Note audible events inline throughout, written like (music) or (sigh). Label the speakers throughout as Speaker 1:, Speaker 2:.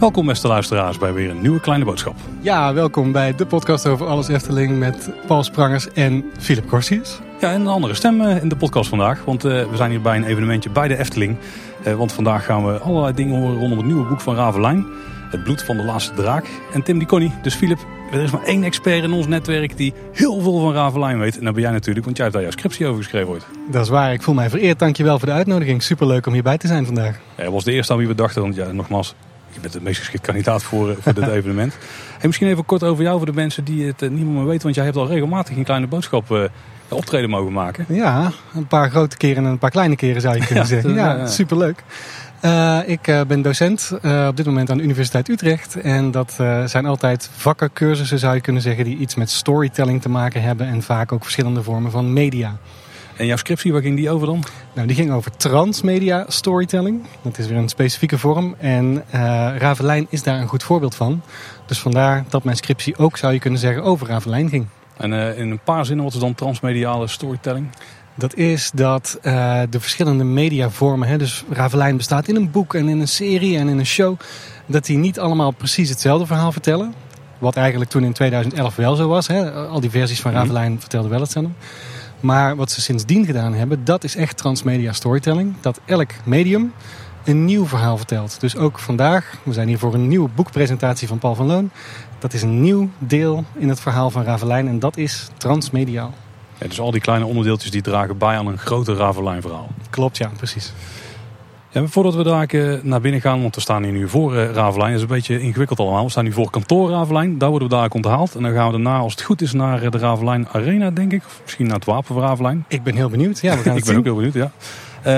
Speaker 1: Welkom beste luisteraars bij weer een nieuwe kleine boodschap.
Speaker 2: Ja, welkom bij de podcast over alles Efteling met Paul Sprangers en Philip Corsius.
Speaker 1: Ja, en een andere stem eh, in de podcast vandaag, want uh, we zijn hier bij een evenementje bij de Efteling. Uh, want vandaag gaan we allerlei dingen horen rondom het nieuwe boek van Ravelijn. Het bloed van de laatste draak. En Tim die Connie, dus Philip, er is maar één expert in ons netwerk die heel veel van Ravelijn weet. En dat ben jij natuurlijk, want jij hebt daar jouw scriptie over geschreven ooit.
Speaker 2: Dat is waar, ik voel mij vereerd. Dankjewel voor de uitnodiging. Superleuk om hierbij te zijn vandaag.
Speaker 1: Ja, dat was de eerste aan wie we dachten, want ja, nogmaals, je bent de meest geschikte kandidaat voor, voor dit (laughs) evenement. En misschien even kort over jou voor de mensen die het niet meer weten. Want jij hebt al regelmatig een kleine boodschap uh, optreden mogen maken.
Speaker 2: Ja, een paar grote keren en een paar kleine keren zou je (laughs) kunnen ja, zeggen. Ja, ja, superleuk. Uh, ik uh, ben docent uh, op dit moment aan de Universiteit Utrecht. En dat zijn altijd vakken, cursussen zou je kunnen zeggen, die iets met storytelling te maken hebben. En vaak ook verschillende vormen van media.
Speaker 1: En jouw scriptie, waar ging die over dan?
Speaker 2: Nou, die ging over transmedia storytelling. Dat is weer een specifieke vorm. En uh, Ravelijn is daar een goed voorbeeld van. Dus vandaar dat mijn scriptie ook, zou je kunnen zeggen, over Ravelijn ging.
Speaker 1: En uh, in een paar zinnen, wat is dan transmediale storytelling?
Speaker 2: Dat is dat uh, de verschillende mediavormen, hè, dus Ravelijn bestaat in een boek en in een serie en in een show, dat die niet allemaal precies hetzelfde verhaal vertellen. Wat eigenlijk toen in 2011 wel zo was. Hè. Al die versies van Ravelijn mm. vertelden wel hetzelfde. Maar wat ze sindsdien gedaan hebben, dat is echt transmedia storytelling. Dat elk medium een nieuw verhaal vertelt. Dus ook vandaag, we zijn hier voor een nieuwe boekpresentatie van Paul van Loon. Dat is een nieuw deel in het verhaal van Ravelijn en dat is transmediaal.
Speaker 1: Ja, dus al die kleine onderdeeltjes die dragen bij aan een groter Ravelijn verhaal.
Speaker 2: Klopt, ja, precies.
Speaker 1: Ja, voordat we daar eh, naar binnen gaan, want we staan hier nu voor uh, Ravelijn. Dat is een beetje ingewikkeld allemaal. We staan nu voor kantoor Ravelijn. Daar worden we daar onthaald. En dan gaan we daarna, als het goed is, naar eh, de Ravelijn Arena, denk ik. Of misschien naar het Wapen van Ravelijn.
Speaker 2: Ik ben heel benieuwd. Ja, we gaan (laughs)
Speaker 1: ik ben ook heel benieuwd, ja.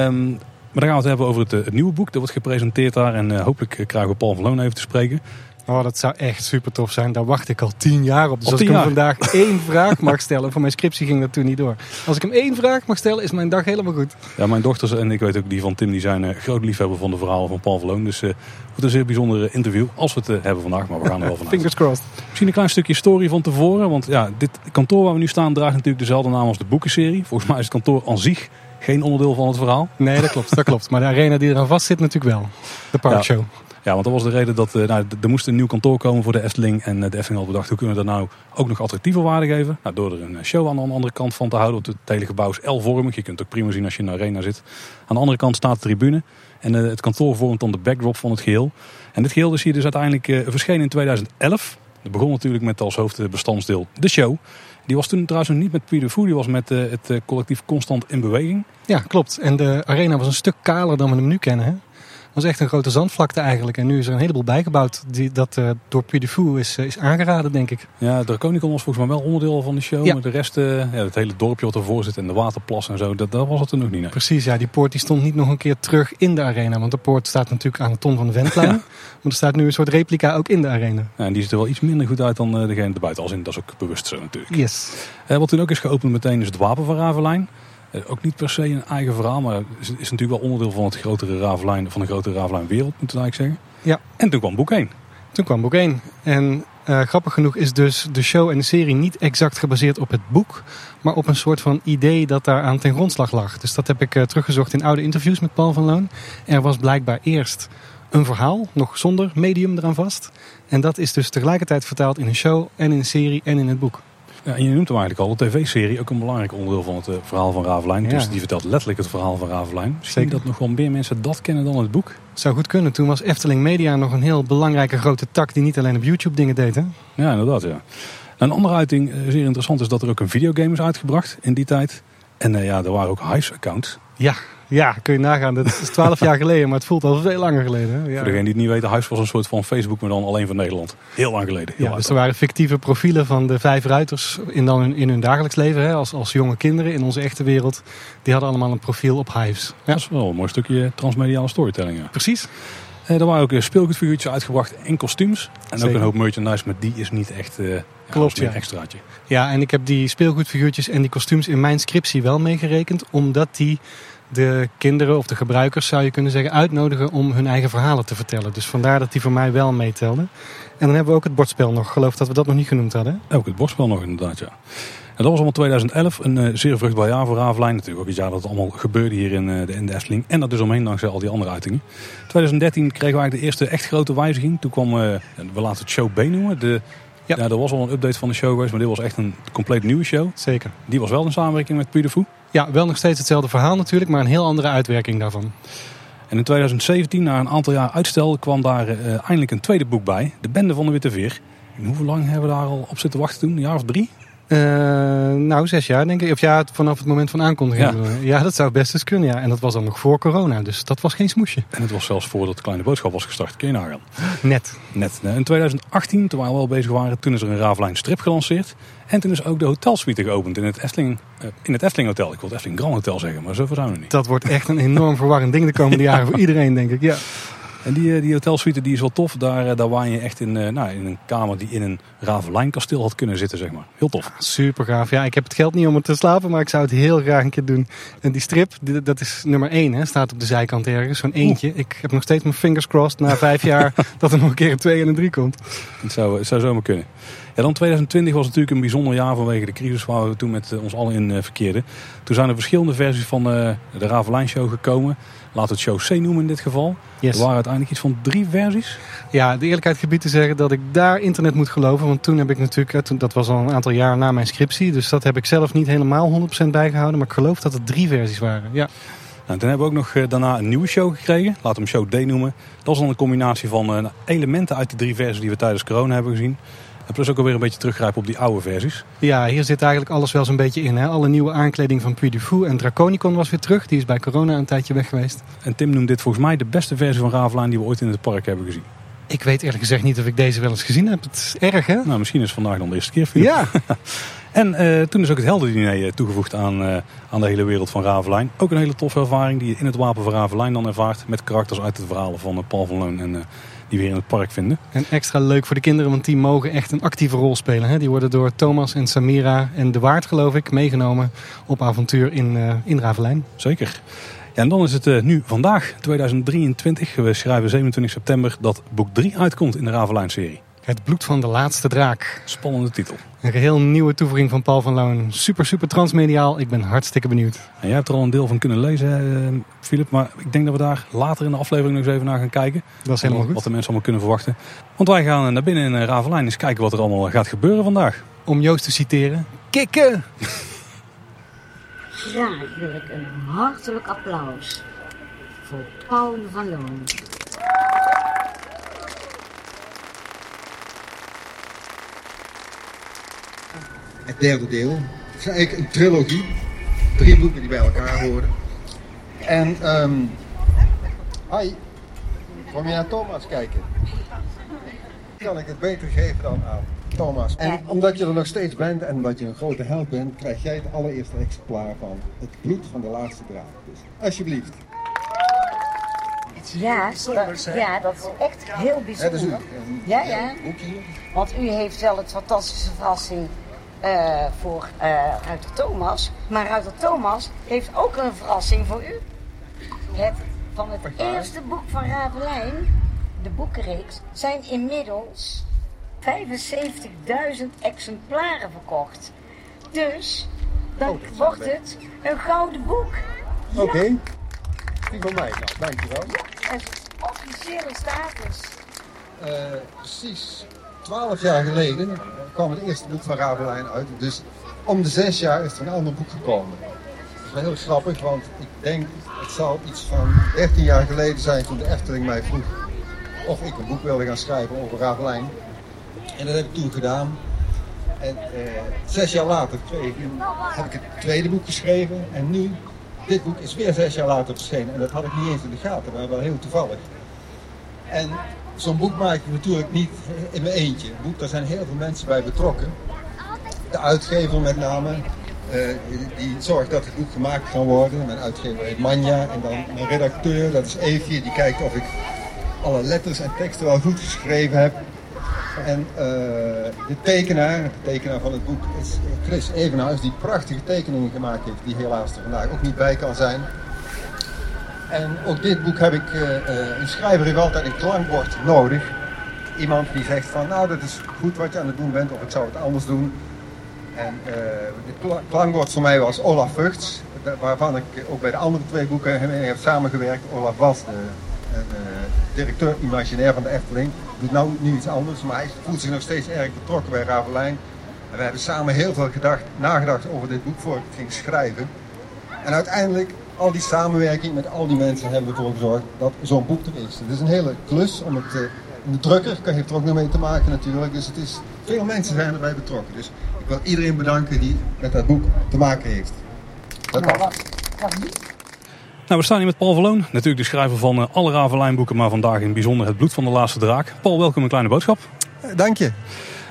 Speaker 1: Um, maar dan gaan we het hebben over het, het, nieuwe boek. Dat wordt gepresenteerd daar. En uh, hopelijk krijgen we Paul van Loon even te spreken.
Speaker 2: Oh, dat zou echt super tof zijn. Daar wacht ik al tien jaar op. Dus als ik hem vandaag (laughs) één vraag mag stellen, voor mijn scriptie ging dat toen niet door. Als ik hem één vraag mag stellen, is mijn dag helemaal goed.
Speaker 1: Ja, mijn dochters en ik weet ook die van Tim, die zijn uh, groot liefhebber van de verhalen van Paul Verloon. Dus uh, het een zeer bijzonder interview, als we het uh, hebben vandaag, maar we gaan er wel (laughs) vanuit.
Speaker 2: Fingers crossed.
Speaker 1: Misschien een klein stukje story van tevoren, want ja, dit kantoor waar we nu staan draagt natuurlijk dezelfde naam als de boekenserie. Volgens mij is het kantoor aan zich geen onderdeel van het verhaal.
Speaker 2: Nee, dat klopt, dat klopt. Maar de arena die eraan vast zit natuurlijk wel. De parkshow.
Speaker 1: Ja. Ja, want dat was de reden dat uh, nou, er moest een nieuw kantoor komen voor de Efteling. En uh, de Efteling had bedacht, hoe kunnen we dat nou ook nog attractiever waarde geven? Nou, door er een show aan de andere kant van te houden. Het hele gebouw is L-vormig. Je kunt het ook prima zien als je in de arena zit. Aan de andere kant staat de tribune. En het kantoor vormt dan de backdrop van het geheel. En dit geheel is hier dus uiteindelijk verschenen in 2011. Dat begon natuurlijk met als hoofdbestandsdeel de show. Die was toen trouwens nog niet met Puy die was met het collectief Constant in Beweging.
Speaker 2: Ja, klopt. En de arena was een stuk kaler dan we hem nu kennen. Hè? Was echt een grote zandvlakte eigenlijk. En nu is er een heleboel bijgebouwd die, dat uh, door Puy is, uh, is aangeraden, denk ik.
Speaker 1: Ja, Draconicon was volgens mij wel onderdeel van de show. Ja. Maar de rest, uh, ja, het hele dorpje wat ervoor zit en de waterplas en zo, dat, dat was het er nog niet. Nee.
Speaker 2: Precies, ja. Die poort die stond niet nog een keer terug in de arena. Want de poort staat natuurlijk aan de ton van de Ventlijn. (laughs) Maar er staat nu een soort replica ook in de arena.
Speaker 1: Ja, en die ziet er wel iets minder goed uit dan degene erbuiten. Als in, dat is ook bewust zo natuurlijk.
Speaker 2: Yes.
Speaker 1: wat toen ook is geopend meteen is het Wapen van Ravelijn. Eh, ook niet per se een eigen verhaal, maar is, is natuurlijk wel onderdeel van, het grotere Ravelijn, van de grotere Ravelijn wereld, moeten we eigenlijk zeggen.
Speaker 2: Ja.
Speaker 1: En toen kwam boek 1.
Speaker 2: Toen kwam boek 1. En uh, grappig genoeg is dus de show en de serie niet exact gebaseerd op het boek, maar op een soort van idee dat daar aan ten grondslag lag. Dus dat heb ik uh, teruggezocht in oude interviews met Paul van Loon. Er was blijkbaar eerst een verhaal, nog zonder medium eraan vast. En dat is dus tegelijkertijd vertaald in een show en in een serie en in het boek.
Speaker 1: Ja, en je noemt hem eigenlijk al, de tv-serie, ook een belangrijk onderdeel van het uh, verhaal van Ravelijn. Dus die vertelt letterlijk het verhaal van Ravelijn. Misschien Zeker. dat nog wel meer mensen dat kennen dan het boek.
Speaker 2: Zou goed kunnen. Toen was Efteling Media nog een heel belangrijke grote tak die niet alleen op YouTube dingen deed. Hè?
Speaker 1: Ja, inderdaad. Ja. Een andere uiting, uh, zeer interessant, is dat er ook een videogame is uitgebracht in die tijd. En uh, ja, er waren ook Hives-accounts.
Speaker 2: Ja, ja, kun je nagaan. Dat is twaalf jaar geleden, maar het voelt al veel langer geleden. Ja.
Speaker 1: Voor degene die het niet weten, Huis was een soort van Facebook, maar dan alleen van Nederland. Heel lang geleden. Heel
Speaker 2: ja, dus er waren fictieve profielen van de vijf ruiters in, dan hun, in hun dagelijks leven, hè, als, als jonge kinderen in onze echte wereld. Die hadden allemaal een profiel op Hives. Ja.
Speaker 1: Dat is wel een mooi stukje transmediale storytelling. Ja.
Speaker 2: Precies.
Speaker 1: Eh, er waren ook speelgoedfiguurtjes uitgebracht en kostuums. En ook een hoop merchandise, maar die is niet echt uh,
Speaker 2: Klopt,
Speaker 1: ja. een extraatje.
Speaker 2: Ja, en ik heb die speelgoedfiguurtjes en die kostuums in mijn scriptie wel meegerekend. Omdat die de kinderen of de gebruikers, zou je kunnen zeggen, uitnodigen om hun eigen verhalen te vertellen. Dus vandaar dat die voor mij wel meetelde. En dan hebben we ook het bordspel nog. geloof dat we dat nog niet genoemd hadden.
Speaker 1: Ook het bordspel nog inderdaad, ja. dat was allemaal 2011, een uh, zeer vruchtbaar jaar voor Ravelijn. Natuurlijk ook het jaar dat het allemaal gebeurde hier in, uh, de, in de Efteling. En dat dus omheen dankzij al die andere uitingen. 2013 kregen we eigenlijk de eerste echt grote wijziging. Toen kwam, uh, we laten het show B noemen. De, ja. ja, er was al een update van de show geweest, maar dit was echt een compleet nieuwe show.
Speaker 2: Zeker.
Speaker 1: Die was wel in samenwerking met Puy de Fou.
Speaker 2: Ja, wel nog steeds hetzelfde verhaal natuurlijk, maar een heel andere uitwerking daarvan.
Speaker 1: En in 2017, na een aantal jaar uitstel, kwam daar uh, eindelijk een tweede boek bij. De Bende van de Witte Veer. En hoe lang hebben we daar al op zitten wachten toen? Een jaar of drie?
Speaker 2: Uh, nou, zes jaar denk ik. Of ja, vanaf het moment van aankondiging. Ja. ja, dat zou best eens kunnen. Ja. En dat was dan nog voor corona, dus dat was geen smoesje.
Speaker 1: En het was zelfs voordat de kleine boodschap was gestart. Kun je nagaan.
Speaker 2: Net.
Speaker 1: Net. In 2018, terwijl we al bezig waren, toen is er een Ravelijn strip gelanceerd. En toen is ook de hotelsuite geopend in het Efteling, uh, in het Efteling Hotel. Ik wil het Efteling Grand Hotel zeggen, maar zo zijn we niet.
Speaker 2: Dat wordt echt een enorm verwarrend ding de komende jaren voor iedereen, denk ik. Ja.
Speaker 1: En die, eh, die hotelsuite die is wel tof. Daar, eh, daar waan je echt in, nou, in een kamer die in een Ravelijnkasteel had kunnen zitten, zeg maar. Heel tof.
Speaker 2: Super gaaf. Ja, ik heb het geld niet om er te slapen, maar ik zou het heel graag een keer doen. En die strip, die, dat is nummer 1, hè, staat op de zijkant ergens. Zo'n eentje. Ik heb nog steeds mijn fingers crossed na vijf jaar (laughs) dat er nog een keer een 2 en een 3 komt.
Speaker 1: Het zou, het zou zomaar kunnen. Ja, dan 2020 was natuurlijk een bijzonder jaar vanwege de crisis waar we toen met ons allen in verkeerden. Toen zijn er verschillende versies van de Ravelijn Show gekomen. Laten we het show C noemen in dit geval.
Speaker 2: Yes.
Speaker 1: Er waren uiteindelijk iets van drie versies.
Speaker 2: Ja, de eerlijkheid gebied te zeggen dat ik daar internet moet geloven. Want toen heb ik natuurlijk, toen, dat was al een aantal jaar na mijn scriptie. Dus dat heb ik zelf niet helemaal 100% bijgehouden. Maar ik geloof dat er drie versies waren. Ja.
Speaker 1: Nou, toen hebben we ook nog daarna een nieuwe show gekregen. Laten we hem show D noemen. Dat was dan een combinatie van uh, elementen uit de drie versies die we tijdens corona hebben gezien. En plus ook alweer een beetje teruggrijpen op die oude versies.
Speaker 2: Ja, hier zit eigenlijk alles wel zo'n beetje in. Hè? Alle nieuwe aankleding van Puy du Fou en Draconicon was weer terug. Die is bij corona een tijdje weg geweest.
Speaker 1: En Tim noemt dit volgens mij de beste versie van Ravelijn die we ooit in het park hebben gezien.
Speaker 2: Ik weet eerlijk gezegd niet of ik deze wel eens gezien heb. Het is erg, hè?
Speaker 1: Nou, misschien is het vandaag dan de eerste keer. Philip.
Speaker 2: Ja. (laughs)
Speaker 1: en uh, toen is ook het heldendiner toegevoegd aan, uh, aan de hele wereld van Ravelijn. Ook een hele toffe ervaring die je in het wapen van Ravelijn dan ervaart. Met karakters uit het verhalen van uh, Paul van Loon en die we hier in het park vinden.
Speaker 2: En extra leuk voor de kinderen, want die mogen echt een actieve rol spelen. Hè? Die worden door Thomas en Samira en De Waard, geloof ik, meegenomen op avontuur in, uh, in Ravelijn.
Speaker 1: Zeker. Ja, en dan is het uh, nu vandaag, 2023. We schrijven 27 september dat boek 3 uitkomt in de Ravelijn-serie.
Speaker 2: Het bloed van de laatste draak.
Speaker 1: Spannende titel.
Speaker 2: Een geheel nieuwe toevoeging van Paul van Loon. Super, super transmediaal. Ik ben hartstikke benieuwd.
Speaker 1: En jij hebt er al een deel van kunnen lezen, Filip. Maar ik denk dat we daar later in de aflevering nog eens even naar gaan kijken.
Speaker 2: Dat is helemaal goed.
Speaker 1: Wat de mensen allemaal kunnen verwachten. Want wij gaan naar binnen in Ravelijn eens kijken wat er allemaal gaat gebeuren vandaag.
Speaker 2: Om Joost te citeren. Kikken!
Speaker 3: Graag wil ik een hartelijk applaus voor Paul van Loon.
Speaker 4: Het derde deel. Het is eigenlijk een trilogie. Drie boeken die bij elkaar horen. En, um, hi, kom je naar Thomas kijken? Kan ik het beter geven dan aan Thomas. En omdat je er nog steeds bent en omdat je een grote held bent, krijg jij het allereerste exemplaar van Het bloed van de laatste draad. Dus alsjeblieft.
Speaker 3: Ja, dat, ja, dat is echt heel bijzonder.
Speaker 4: Ja,
Speaker 3: ja, ja. Want u heeft wel het fantastische verrassing uh, voor uh, Ruiter Thomas. Maar Ruiter Thomas heeft ook een verrassing voor u. Het, van het eerste boek van Ravelijn, de boekenreeks, zijn inmiddels 75.000 exemplaren verkocht. Dus dan oh, wordt het een gouden boek.
Speaker 4: Oké, okay. die van mij dan, dankjewel.
Speaker 3: Ja, een officiële status.
Speaker 4: Uh, precies twaalf jaar geleden kwam het eerste boek van Ravelijn uit. Dus om de zes jaar is er een ander boek gekomen. Dat is wel heel grappig, want ik denk het zal iets van 13 jaar geleden zijn toen de Efteling mij vroeg of ik een boek wilde gaan schrijven over Ravelijn. En dat heb ik toen gedaan. En eh, zes jaar later twee, heb ik het tweede boek geschreven. En nu, dit boek is weer zes jaar later verschenen. En dat had ik niet eens in de gaten, maar wel heel toevallig. En zo'n boek maak ik natuurlijk niet in mijn eentje. Een boek, daar zijn heel veel mensen bij betrokken. De uitgever met name, uh, die zorgt dat het boek gemaakt kan worden. Mijn uitgever heet Manja. En dan mijn redacteur, dat is Evie, die kijkt of ik alle letters en teksten wel goed geschreven heb. En uh, de tekenaar, de tekenaar van het boek is Chris Evenhuis, die prachtige tekeningen gemaakt heeft, die helaas er vandaag ook niet bij kan zijn. En ook dit boek heb ik, uh, uh, een schrijver heeft altijd een klankbord nodig. Iemand die zegt van, nou dat is goed wat je aan het doen bent, of ik zou het anders doen. En uh, de klankbord voor mij was Olaf Vugts, waarvan ik ook bij de andere twee boeken mee heb samengewerkt. Olaf was de directeur imaginair van de Efteling. Doet nou nu iets anders, maar hij voelt zich nog steeds erg betrokken bij Ravelijn. En we hebben samen heel veel gedacht, nagedacht over dit boek voor ik het ging schrijven. En uiteindelijk, al die samenwerking met al die mensen hebben ervoor gezorgd dat zo'n boek er is. Het is een hele klus om het... De drukker heeft er ook nog mee te maken natuurlijk. Dus het is, veel mensen zijn erbij betrokken. Dus ik wil iedereen bedanken die met dat boek te maken heeft. Dat
Speaker 3: Nou,
Speaker 4: was.
Speaker 1: Nou, we staan hier met Paul Verloon. Natuurlijk de schrijver van eh, alle Ravelijn-boeken, maar vandaag in het bijzonder Het Bloed van de Laatste Draak. Paul, welkom een kleine boodschap.
Speaker 4: Eh, Dank je.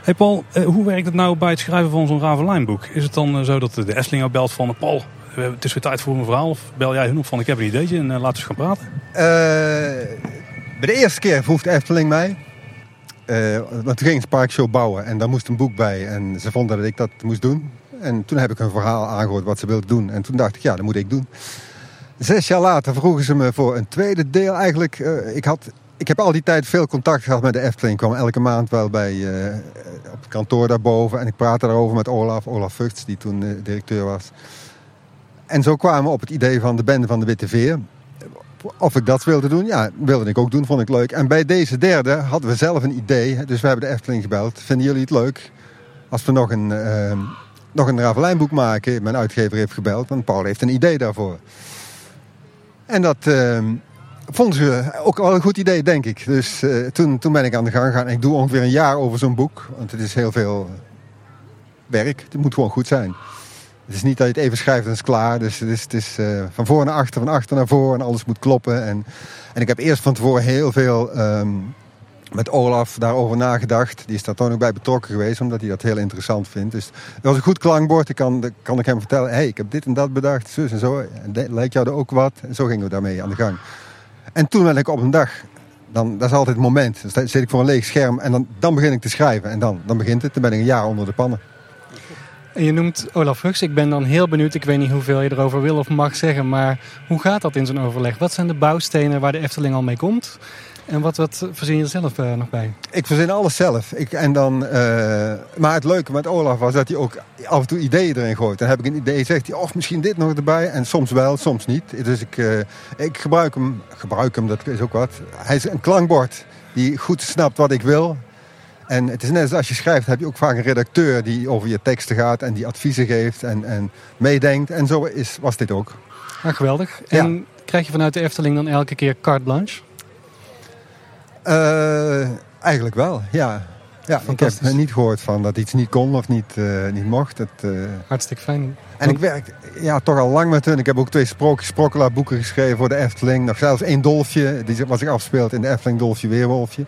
Speaker 1: Hey Paul, eh, hoe werkt het nou bij het schrijven van zo'n Ravelijn-boek? Is het dan eh, zo dat de Esslinger belt van... Paul, eh, het is weer tijd voor een verhaal. Of bel jij hun op van ik heb een ideetje en eh, laten we gaan praten?
Speaker 4: Eh, bij de eerste keer vroeg de Efteling mij. eh, want toen ging een parkshow bouwen en daar moest een boek bij. En ze vonden dat ik dat moest doen. En toen heb ik een verhaal aangehoord wat ze wilden doen. En toen dacht ik, ja, dat moet ik doen. Zes jaar later vroegen ze me voor een tweede deel. Eigenlijk, ik, had, ik heb al die tijd veel contact gehad met de Efteling. Ik kwam elke maand wel bij, op het kantoor daarboven. En ik praatte daarover met Olaf, Olaf Vugts, die toen directeur was. En zo kwamen we op het idee van de bende van de Witte Veer. Of ik dat wilde doen, ja, wilde ik ook doen, vond ik leuk. En bij deze derde hadden we zelf een idee. Dus we hebben de Efteling gebeld. Vinden jullie het leuk als we nog een, eh, nog een Ravelijnboek maken? Mijn uitgever heeft gebeld, want Paul heeft een idee daarvoor. En dat eh, vonden ze ook wel een goed idee, denk ik. Dus eh, toen, toen ben ik aan de gang gegaan. Ik doe ongeveer een jaar over zo'n boek. Want het is heel veel werk. Het moet gewoon goed zijn. Het is niet dat je het even schrijft en is klaar. Dus het is, het is eh, van voor naar achter, van achter naar voor. En alles moet kloppen. En, en ik heb eerst van tevoren heel veel ehm, met Olaf daarover nagedacht. Die is daar toch nog bij betrokken geweest. Omdat hij dat heel interessant vindt. Dus het was een goed klankbord. Ik kan, kan ik hem vertellen. hey, ik heb dit en dat bedacht. Zus en zo. Lijkt jou er ook wat? En zo gingen we daarmee aan de gang. En toen ben ik op een dag... Dan, dat is altijd het moment. Dan zit ik voor een leeg scherm. En dan, dan begin ik te schrijven. En dan, dan begint het. Dan ben ik een jaar onder de pannen.
Speaker 2: En je noemt Olaf Hux. Ik ben dan heel benieuwd. Ik weet niet hoeveel je erover wil of mag zeggen. Maar hoe gaat dat in zo'n overleg? Wat zijn de bouwstenen waar de Efteling al mee komt? En wat, wat verzin je zelf eh, nog bij?
Speaker 4: Ik verzin alles zelf. Ik, en dan, eh, maar het leuke met Olaf was dat hij ook af en toe ideeën erin gooit. Dan heb ik een idee, zegt hij, of misschien dit nog erbij. En soms wel, soms niet. Dus ik, eh, ik gebruik hem, gebruik hem, dat is ook wat. Hij is een klankbord die goed snapt wat ik wil. En het is net als als je schrijft, heb je ook vaak een redacteur die over je teksten gaat en die adviezen geeft en, en meedenkt. En zo is, was dit ook.
Speaker 2: Ah, geweldig. En krijg je vanuit de Efteling dan elke keer carte blanche?
Speaker 4: Eh, eigenlijk wel, ja. Ja, ik heb niet gehoord van dat iets niet kon of niet, eh, niet mocht. Het, eh,
Speaker 2: Hartstikke fijn.
Speaker 4: En ik werk ja, toch al lang met hun. Ik heb ook twee sprookjes, boeken geschreven voor de Efteling. Nog zelfs één dolfje, die was ik afspeeld in de Efteling Dolfje Weerwolfje.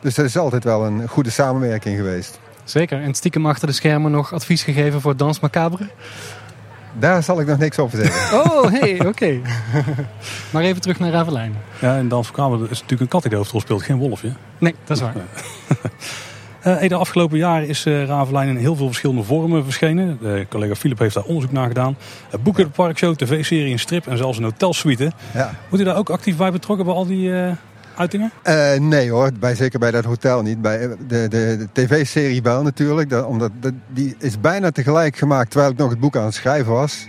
Speaker 4: Dus dat is altijd wel een goede samenwerking geweest.
Speaker 2: Zeker. En stiekem achter de schermen nog advies gegeven voor Dans Macabre?
Speaker 4: Daar zal ik nog niks over zeggen. (laughs)
Speaker 2: Oh, hey, oké. (laughs) maar even terug naar Ravelijn.
Speaker 1: Ja, en Dans Verkamer is natuurlijk een kat die de hoofdrol speelt, geen wolfje.
Speaker 2: Nee, dat is waar. (laughs)
Speaker 1: Eh, de afgelopen jaren is eh Ravelijn in heel veel verschillende vormen verschenen. De collega Philip heeft daar onderzoek naar gedaan. Uh, boeken, de parkshow, tv-serie, een strip en zelfs een hotelsuite.
Speaker 4: Ja.
Speaker 1: Wordt u daar ook actief bij betrokken bij al die eh, uitingen?
Speaker 4: Eh, nee hoor, bij, zeker bij dat hotel niet. Bij eh, de, de, de tv-serie wel natuurlijk. Dat, omdat dat, die is bijna tegelijk gemaakt terwijl ik nog het boek aan het schrijven was.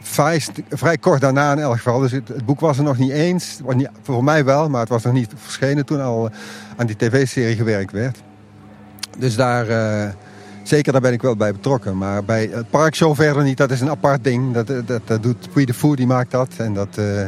Speaker 4: Vrij, vrij kort daarna in elk geval. Dus het, boek was er nog niet eens. Voor mij wel, maar het was nog niet verschenen toen al aan die tv-serie gewerkt werd. Dus daar, eh, zeker daar ben ik wel bij betrokken. Maar bij het parkshow verder niet. Dat is een apart ding. Dat, dat, dat doet Puy de Fou, die maakt dat. En dat, eh,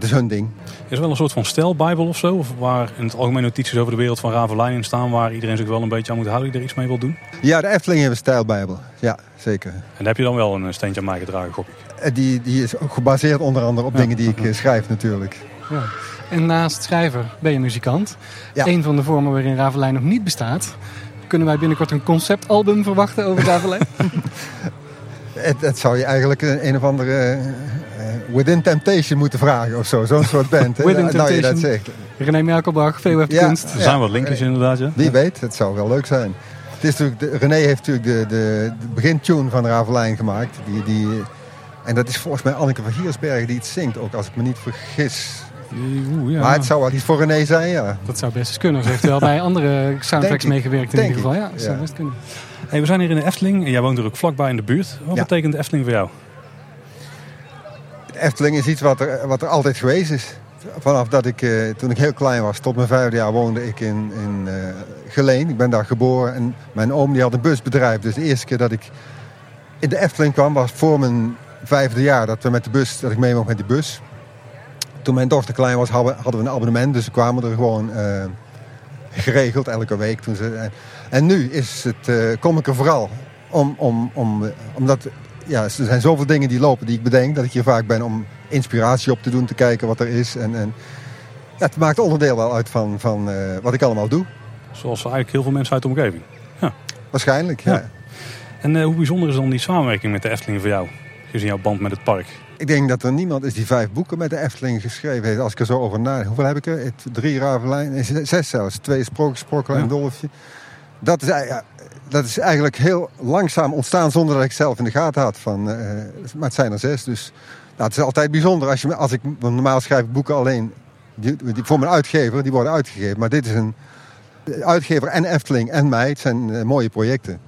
Speaker 4: dat is hun ding.
Speaker 1: Is er wel een soort van stijlbijbel of zo? Of waar in het algemeen notities over de wereld van Ravelijn in staan... waar iedereen zich wel een beetje aan moet houden die er iets mee wil doen?
Speaker 4: Ja, de Efteling heeft een stijlbijbel. Ja, zeker.
Speaker 1: En daar heb je dan wel een steentje aan mij gedragen, gok ik.
Speaker 4: Eh, Die, die is ook gebaseerd onder andere op
Speaker 1: Ja.
Speaker 4: dingen die ik eh, schrijf natuurlijk.
Speaker 2: Ja. En naast schrijver ben je muzikant.
Speaker 4: Ja.
Speaker 2: Een van de vormen waarin Ravelijn nog niet bestaat. Kunnen wij binnenkort een conceptalbum verwachten over Ravelijn? (laughs)
Speaker 4: Het, het zou je eigenlijk een, een of andere eh, eh, Within Temptation moeten vragen of zo. Zo'n (laughs) soort band. hè.
Speaker 2: Within
Speaker 4: nou je dat
Speaker 2: Temptation.
Speaker 4: zegt.
Speaker 2: René Merkelbach, VOF
Speaker 4: Ja.
Speaker 2: Kunst.
Speaker 1: Er zijn wat linkjes inderdaad, ja.
Speaker 4: Wie weet, het zou wel leuk zijn. Het is natuurlijk, de, René heeft natuurlijk de, de, de begintune van Ravelijn gemaakt. Die, die, en dat is volgens mij Anneke van Giersbergen die het zingt ook, als ik me niet vergis.
Speaker 1: Oeh, ja.
Speaker 4: Maar het zou wel iets voor René zijn, ja.
Speaker 2: Dat zou best eens kunnen. Ze heeft wel bij andere (laughs) soundtracks meegewerkt in ieder geval. Ja, dat zou best kunnen.
Speaker 1: Hey, we zijn hier in de Efteling en jij woont er ook vlakbij in de buurt. Wat
Speaker 4: Ja.
Speaker 1: betekent de Efteling voor jou?
Speaker 4: De Efteling is iets wat er, wat er altijd geweest is. Vanaf dat ik, eh, toen ik heel klein was, tot mijn vijfde jaar woonde ik in, in eh, Geleen. Ik ben daar geboren en mijn oom die had een busbedrijf. Dus de eerste keer dat ik in de Efteling kwam was voor mijn vijfde jaar. Dat, we met de bus, dat ik mee mocht met die bus. Toen mijn dochter klein was hadden, we een abonnement. Dus we kwamen er gewoon eh, geregeld elke week. Toen ze, en, nu is het, kom ik er vooral om, om, om, omdat ja, er zijn zoveel dingen die lopen die ik bedenk. Dat ik hier vaak ben om inspiratie op te doen, te kijken wat er is. En, en ja, het maakt onderdeel wel uit van, van eh, wat ik allemaal doe.
Speaker 1: Zoals eigenlijk heel veel mensen uit de omgeving.
Speaker 4: Waarschijnlijk, ja.
Speaker 1: Ja. En eh, hoe bijzonder is dan die samenwerking met de Efteling voor jou? Gezien jouw band met het park.
Speaker 4: Ik denk dat er niemand is die vijf boeken met de Efteling geschreven heeft. Als ik er zo over nadenk. Hoeveel heb ik er? Drie Ravelijn, zes zelfs. Twee Sprookjes, Sprokkel en
Speaker 1: Ja.
Speaker 4: Dolfje. Dat is, ja, dat is eigenlijk heel langzaam ontstaan zonder dat ik zelf in de gaten had. Van, eh, maar het zijn er zes, dus nou, het is altijd bijzonder. Als, je, als ik, normaal schrijf boeken alleen voor mijn uitgever. Die worden uitgegeven. Maar dit is een de uitgever en Efteling en mij. Het zijn eh, mooie projecten.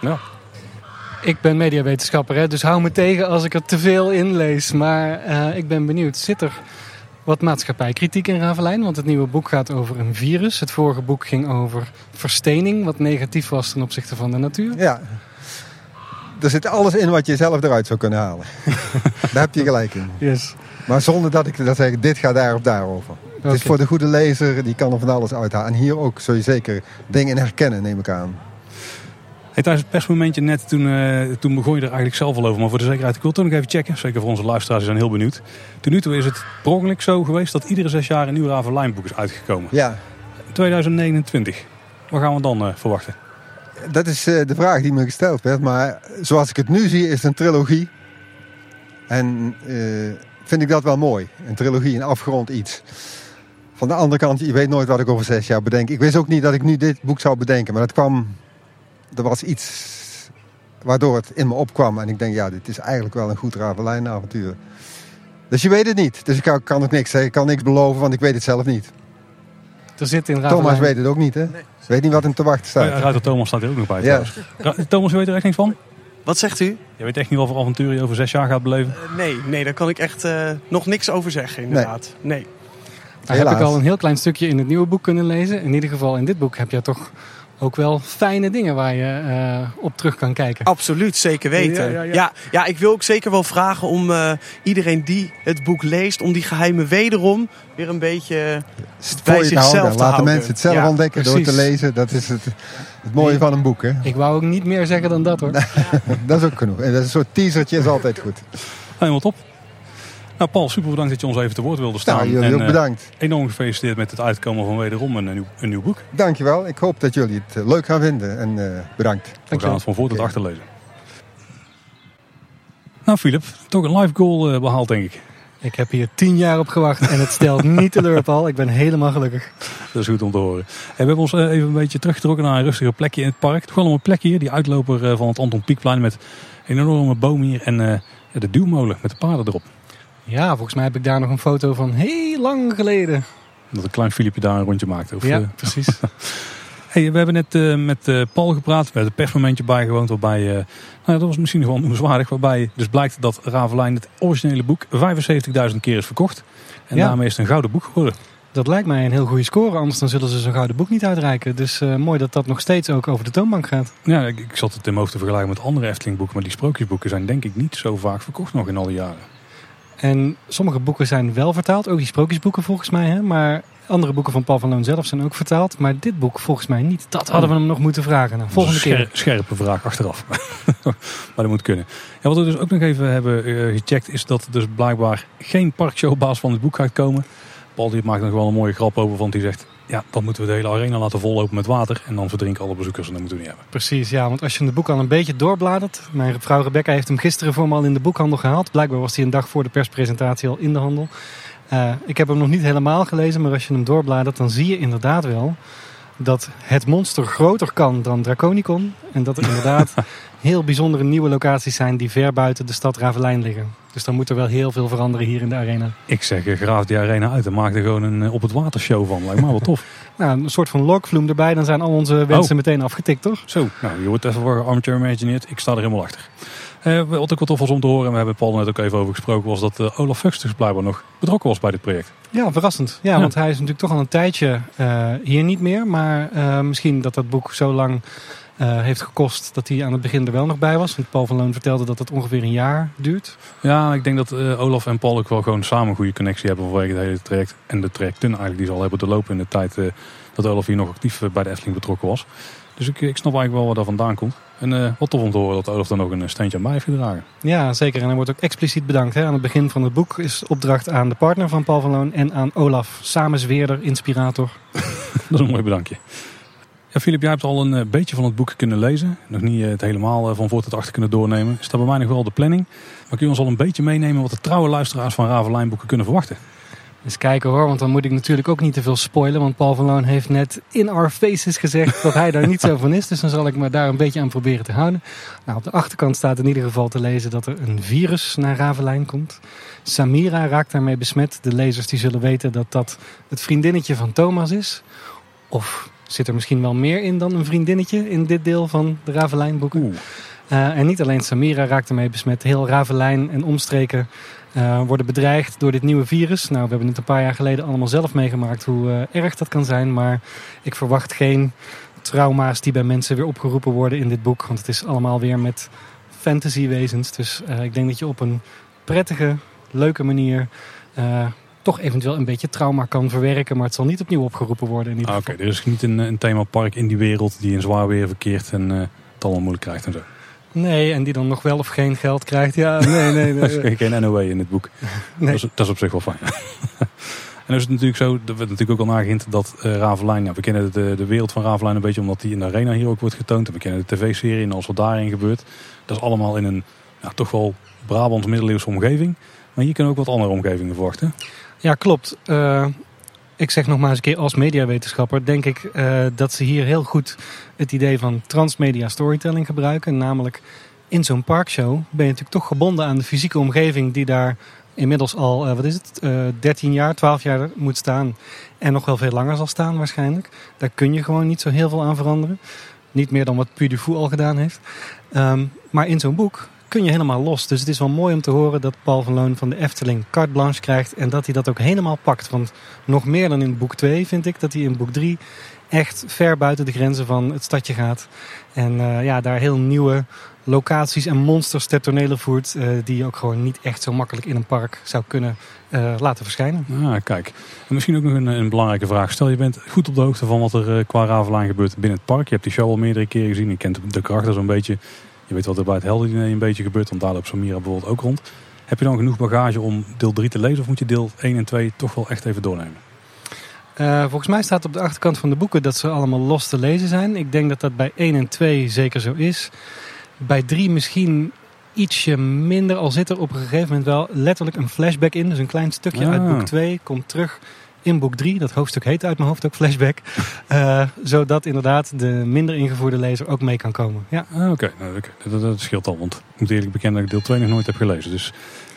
Speaker 1: Ja.
Speaker 2: Ik ben mediawetenschapper, hè, dus hou me tegen als ik er te veel in lees. Maar eh, ik ben benieuwd, zit er wat maatschappijkritiek in Ravelijn? Want het nieuwe boek gaat over een virus. Het vorige boek ging over verstening, wat negatief was ten opzichte van de natuur.
Speaker 4: Ja. Er zit alles in wat je zelf eruit zou kunnen halen. (laughs) Daar heb je gelijk in.
Speaker 2: Yes.
Speaker 4: Maar zonder dat ik dat zeg, dit gaat daar of daarover. Het is voor de goede lezer, die kan er van alles uithalen. En hier ook zul je zeker dingen in herkennen, neem ik aan.
Speaker 1: Hey, tijdens het persmomentje net, toen, eh, toen begon je er eigenlijk zelf al over. Maar voor de zekerheid, ik wil toch nog even checken. Zeker voor onze luisteraars, die zijn heel benieuwd. Tot nu toe is het per ongeluk zo geweest dat iedere zes jaar een nieuw Ravelijn-boek is uitgekomen.
Speaker 4: Ja,
Speaker 1: 2029. Wat gaan we dan eh, verwachten?
Speaker 4: dat is eh, de vraag die me gesteld werd. Maar zoals ik het nu zie, is het een trilogie. En vind ik dat wel mooi. Een trilogie, een afgerond iets. Van de andere kant, je weet nooit wat ik over zes jaar bedenk. Ik wist ook niet dat ik nu dit boek zou bedenken. Maar dat kwam... Er was iets waardoor het in me opkwam. En ik denk, ja, dit is eigenlijk wel een goed Ravelijn-avontuur. Dus je weet het niet. Dus ik kan, kan ook niks zeggen. Ik kan niks beloven, want ik weet het zelf niet.
Speaker 2: Er zit in Ravelijn...
Speaker 4: Thomas weet het ook niet, hè? Weet niet wat hem te wachten
Speaker 1: Oh,
Speaker 4: staat.
Speaker 1: ja, Ruiter Thomas staat er ook nog bij.
Speaker 4: Ja.
Speaker 1: Thomas, je weet er echt niks van?
Speaker 5: Wat zegt u?
Speaker 1: Je weet echt niet wat voor avonturen je over zes jaar gaat beleven?
Speaker 5: Eh, nee, nee, daar kan ik echt eh, nog niks over zeggen, inderdaad. Nee.
Speaker 2: Daar heb ik al een heel klein stukje in het nieuwe boek kunnen lezen. In ieder geval in dit boek heb je toch ook wel fijne dingen waar je eh, op terug kan kijken.
Speaker 5: Absoluut, zeker weten.
Speaker 2: Ja,
Speaker 5: Ja,
Speaker 2: ja,
Speaker 5: ja,
Speaker 2: ja.
Speaker 5: ik wil ook zeker wel vragen om eh, iedereen die het boek leest, om die geheimen wederom weer een beetje bij
Speaker 4: voor je te
Speaker 5: zichzelf
Speaker 4: houden.
Speaker 5: te
Speaker 4: Laat de
Speaker 5: houden.
Speaker 4: mensen het zelf
Speaker 5: Ja,
Speaker 4: ontdekken door te lezen. Dat is het, het mooie
Speaker 2: Nee.
Speaker 4: van een boek. Hè?
Speaker 2: Ik wou ook niet meer zeggen dan dat hoor. (laughs)
Speaker 4: Dat is ook genoeg. En dat is een soort teasertje is altijd goed.
Speaker 1: Helemaal top. Nou Paul, super bedankt dat je ons even te woord wilde staan.
Speaker 4: Nou, jullie
Speaker 1: en,
Speaker 4: ook
Speaker 1: eh,
Speaker 4: bedankt.
Speaker 1: enorm gefeliciteerd met het uitkomen van wederom een, nieuw, een nieuw boek.
Speaker 4: Dankjewel. Ik hoop dat jullie het eh, leuk gaan vinden. En eh, bedankt.
Speaker 1: We gaan het van voor tot
Speaker 4: Oké.
Speaker 1: achter lezen. Nou Filip, toch een live goal eh, behaald denk ik.
Speaker 2: Ik heb hier tien jaar op gewacht en het stelt (laughs) niet teleur Paul. Ik ben helemaal gelukkig.
Speaker 1: Dat is goed om te horen. En we hebben ons even een beetje teruggetrokken naar een rustiger plekje in het park. Toch wel een plekje hier, die uitloper van het Anton Pieckplein met een enorme boom hier en eh, de duwmolen met de paarden erop.
Speaker 2: Ja, volgens mij heb ik daar nog een foto van heel lang geleden.
Speaker 1: Dat een klein Filipje daar een rondje maakte. Of,
Speaker 2: ja,
Speaker 1: eh,
Speaker 2: precies. (laughs)
Speaker 1: Hey, we hebben net eh, met eh, Paul gepraat. We hebben het persmomentje bijgewoond. Waarbij, eh, nou ja, dat was misschien wel noemenswaardig. Waarbij dus blijkt dat Ravelijn het originele boek 75.000 keer is verkocht. En
Speaker 2: Ja.
Speaker 1: daarmee is het een gouden boek geworden.
Speaker 2: Dat lijkt mij een heel goede score, anders dan zullen ze zo'n gouden boek niet uitreiken. Dus mooi dat dat nog steeds ook over de toonbank gaat.
Speaker 1: Ja, ik, ik zat het in mijn hoofd te vergelijken met andere Efteling boeken. Maar die sprookjesboeken zijn denk ik niet zo vaak verkocht nog in al die jaren.
Speaker 2: En sommige boeken zijn wel vertaald, ook die sprookjesboeken volgens mij. Hè? Maar andere boeken van Paul van Loon zelf zijn ook vertaald. Maar dit boek volgens mij niet. Dat hadden we hem nog moeten vragen. Nou, volgende keer.
Speaker 1: Scherpe vraag achteraf. (laughs) maar dat moet kunnen. Ja, wat we dus ook nog even hebben eh, gecheckt is dat er dus blijkbaar geen parkshowbaas van het boek gaat komen. Paul die maakt nog wel een mooie grap over, want die zegt... Ja, dan moeten we de hele arena laten vollopen met water. En dan verdrinken alle bezoekers en dat moeten we niet hebben.
Speaker 2: Precies, ja. Want als je het boek al een beetje doorbladert. Mijn vrouw Rebecca heeft hem gisteren voor me al in de boekhandel gehaald. Blijkbaar was hij een dag voor de perspresentatie al in de handel. Eh, ik heb hem nog niet helemaal gelezen. Maar als je hem doorbladert, dan zie je inderdaad wel dat het monster groter kan dan Draconicon. En dat er (laughs) inderdaad heel bijzondere nieuwe locaties zijn die ver buiten de stad Ravelijn liggen. Dus dan moet er wel heel veel veranderen hier in de arena.
Speaker 1: Ik zeg, eh, graaf die arena uit en maak er gewoon een eh, op het water show van. Lijkt me wel tof. (laughs)
Speaker 2: Nou, een soort van lokvloem erbij, dan zijn al onze wensen meteen afgetikt, toch?
Speaker 1: Zo, nou, je wordt even voor armchair imagineerd. Ik sta er helemaal achter. Eh, wat ik wat tof was om te horen, en we hebben Paul net ook even over gesproken, was dat Olaf Fuchs dus blijkbaar nog betrokken was bij dit project.
Speaker 2: Ja, verrassend. Ja,
Speaker 1: Ja.
Speaker 2: want hij is natuurlijk toch al een tijdje eh, hier niet meer. Maar eh, misschien dat dat boek zo lang eh, heeft gekost dat hij aan het begin er wel nog bij was. Want Paul van Loon vertelde dat het ongeveer een jaar duurt.
Speaker 1: Ja, ik denk dat Olaf en Paul ook wel gewoon samen een goede connectie hebben vanwege het hele traject. En de trajecten eigenlijk die ze al hebben doorlopen in de tijd dat Olaf hier nog actief bij de Efteling betrokken was. Dus ik, ik snap eigenlijk wel waar dat vandaan komt. En eh, wat tof om te horen dat Olaf dan nog een steentje aan bij heeft gedragen.
Speaker 2: Ja, zeker. En hij wordt ook expliciet bedankt. Hè. Aan het begin van het boek is opdracht aan de partner van Paul van Loon en aan Olaf, samenzweerder, inspirator. (laughs)
Speaker 1: Dat is een mooi bedankje. Ja, Filip, jij hebt al een eh, beetje van het boek kunnen lezen. Nog niet eh, het helemaal eh, van voor tot achter kunnen doornemen. Staat bij mij nog wel de planning. Maar kun je ons al een beetje meenemen wat de trouwe luisteraars van Ravelijn boeken kunnen verwachten?
Speaker 2: Eens kijken hoor, want dan moet ik natuurlijk ook niet te veel spoilen. Want Paul van Loon heeft net in our faces gezegd dat hij daar niet zo van is. Dus dan zal ik me daar een beetje aan proberen te houden. Nou, op de achterkant staat in ieder geval te lezen dat er een virus naar Ravelijn komt. Samira raakt daarmee besmet. De lezers die zullen weten dat dat het vriendinnetje van Thomas is. Of zit er misschien wel meer in dan een vriendinnetje in dit deel van de Ravelijn boeken. Uh, en niet alleen Samira raakt ermee besmet. Heel Ravelijn en omstreken uh, worden bedreigd door dit nieuwe virus. Nou, we hebben het een paar jaar geleden allemaal zelf meegemaakt hoe uh, erg dat kan zijn. Maar ik verwacht geen trauma's die bij mensen weer opgeroepen worden in dit boek. Want het is allemaal weer met fantasywezens. Dus uh, ik denk dat je op een prettige, leuke manier toch eventueel een beetje trauma kan verwerken. Maar het zal niet opnieuw opgeroepen worden.
Speaker 1: Ah, Oké, okay. er is niet een, een themapark in die wereld die in zwaar weer verkeert en uh, het allemaal moeilijk krijgt en zo.
Speaker 2: Nee, en die dan nog wel of geen geld krijgt. Ja, (laughs) nee, nee. nee.
Speaker 1: nee. (laughs) geen NOW in het boek. (laughs) Nee. Dat, is, dat is op zich wel fijn. en dan is het natuurlijk zo, er werd natuurlijk ook al nagehint dat uh, Ravelijn, ja, we kennen de, de wereld van Ravelijn een beetje omdat die in de arena hier ook wordt getoond. En we kennen de tv-serie en alles wat daarin gebeurt. Dat is allemaal in een ja, toch wel Brabants middeleeuwse omgeving. Maar hier kunnen we ook wat andere omgevingen verwachten.
Speaker 2: Ja, klopt. Uh, ik zeg nog maar eens een keer als mediawetenschapper, denk ik uh, dat ze hier heel goed het idee van transmedia storytelling gebruiken. Namelijk in zo'n parkshow ben je natuurlijk toch gebonden aan de fysieke omgeving die daar inmiddels al, uh, wat is het, uh, 13 jaar, 12 jaar moet staan. En nog wel veel langer zal staan waarschijnlijk. Daar kun je gewoon niet zo heel veel aan veranderen. Niet meer dan wat Puy al gedaan heeft. Um, maar in zo'n boek kun je helemaal los. Dus het is wel mooi om te horen dat Paul van Loon van de Efteling carte blanche krijgt. En dat hij dat ook helemaal pakt. Want nog meer dan in boek 2 vind ik dat hij in boek 3 echt ver buiten de grenzen van het stadje gaat. En uh, ja, daar heel nieuwe locaties en monsters ter tonele voert. Uh, die je ook gewoon niet echt zo makkelijk in een park zou kunnen uh, laten verschijnen.
Speaker 1: Ah, kijk. En misschien ook nog een, een, belangrijke vraag. Stel je bent goed op de hoogte van wat er qua Ravelijn gebeurt binnen het park. Je hebt die show al meerdere keren gezien. Je kent de krachten zo'n beetje. Je weet wat er bij het Heldendiner een beetje gebeurt, want daar loopt Samira bijvoorbeeld ook rond. Heb je dan genoeg bagage om deel 3 te lezen of moet je deel 1 en 2 toch wel echt even doornemen?
Speaker 2: Uh, volgens mij staat op de achterkant van de boeken dat ze allemaal los te lezen zijn. Ik denk dat dat bij 1 en 2 zeker zo is. Bij 3 misschien ietsje minder, al zit er op een gegeven moment wel letterlijk een flashback in. Dus een klein stukje ah. uit boek 2 komt terug in boek 3. Dat hoofdstuk heet uit mijn hoofd ook flashback. Uh, zodat inderdaad de minder ingevoerde lezer ook mee kan komen. Ja.
Speaker 1: Ah, Oké, okay. nou, okay. dat, dat, scheelt al. Want ik moet eerlijk bekennen dat ik deel 2 nog nooit heb gelezen. Dus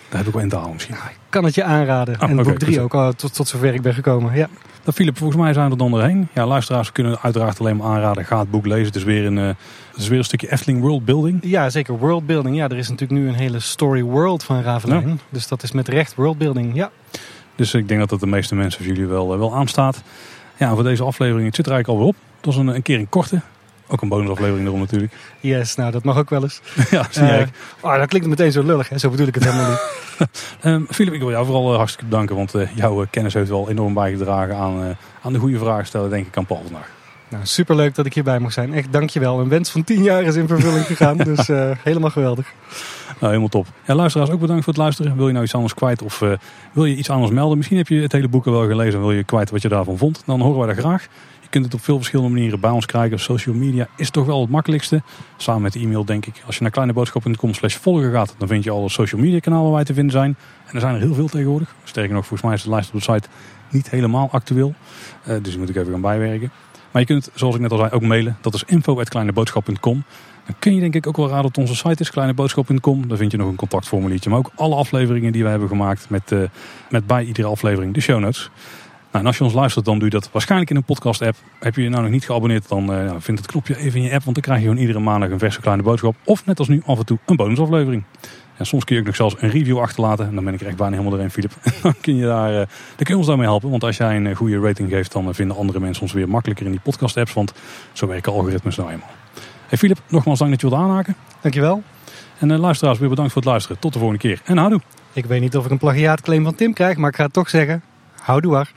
Speaker 1: daar heb ik wel in te halen misschien.
Speaker 2: Ja, ik kan het je aanraden.
Speaker 1: Ah,
Speaker 2: en
Speaker 1: okay,
Speaker 2: boek 3 ook, al, tot, tot zover ik ben gekomen. Ja.
Speaker 1: Dat Philip, volgens mij zijn we er dan doorheen. Ja, luisteraars kunnen uiteraard alleen maar aanraden. Ga het boek lezen. Het is weer een, uh, het is weer een stukje Efteling worldbuilding.
Speaker 2: Ja, zeker worldbuilding. Ja, er is natuurlijk nu een hele story world van Ravelijn. Ja. Dus dat is met recht worldbuilding. Ja.
Speaker 1: Dus ik denk dat dat de meeste mensen voor jullie wel, wel aanstaat. Ja, voor deze aflevering, het zit er eigenlijk alweer op. Het was een, een keer een korte. Ook een bonusaflevering erom natuurlijk. (laughs)
Speaker 2: Yes, nou dat mag ook wel eens. (laughs)
Speaker 1: ja, zie uh,
Speaker 2: oh, dat klinkt meteen zo lullig. Hè? Zo bedoel ik het helemaal niet.
Speaker 1: um, (laughs) Philip, ik wil jou vooral uh, hartstikke bedanken. Want uh, jouw kennis heeft wel enorm bijgedragen aan, aan de goede vragen stellen, denk ik, aan Paul vandaag.
Speaker 2: Nou, superleuk dat ik hierbij mag zijn. Echt dankjewel. Een wens van 10 jaar is in vervulling gegaan. dus helemaal geweldig.
Speaker 1: Nou, helemaal top. Ja, luisteraars, ook bedankt voor het luisteren. Wil je nou iets anders kwijt of uh, wil je iets anders melden? Misschien heb je het hele boek wel gelezen en wil je kwijt wat je daarvan vond. Dan horen wij dat graag. Je kunt het op veel verschillende manieren bij ons krijgen. Social media is toch wel het makkelijkste. Samen met de e-mail, denk ik. Als je naar kleineboodschap.com slash volgen gaat, dan vind je alle social media kanalen waar wij te vinden zijn. En er zijn er heel veel tegenwoordig. Sterker nog, volgens mij is de lijst op de site niet helemaal actueel. Uh, dus die moet ik even gaan bijwerken. Maar je kunt, zoals ik net al zei, ook mailen. Dat is info.kleineboodschap.com. Dan kun je denk ik ook wel raden dat onze site is, kleineboodschap.com. Daar vind je nog een contactformuliertje. Maar ook alle afleveringen die we hebben gemaakt met, uh, met bij iedere aflevering de show notes. Nou, en als je ons luistert, dan doe je dat waarschijnlijk in een podcast-app. Heb je je nou nog niet geabonneerd, dan uh, vind het knopje even in je app. Want dan krijg je gewoon iedere maandag een verse kleine boodschap. Of net als nu af en toe een bonusaflevering. En soms kun je ook nog zelfs een review achterlaten. En dan ben ik er echt bijna helemaal erin, Filip. (laughs) dan, kun je daar, uh, dan kun je ons daarmee helpen. Want als jij een goede rating geeft, dan vinden andere mensen ons weer makkelijker in die podcast-apps. Want zo werken algoritmes nou eenmaal. Hey Filip, nogmaals dank dat je wilt aanhaken.
Speaker 2: Dankjewel.
Speaker 1: En luisteraars, weer bedankt voor het luisteren. Tot de volgende keer. En houdoe.
Speaker 2: Ik weet niet of ik een plagiaatclaim van Tim krijg, maar ik ga het toch zeggen. Houdoe waar.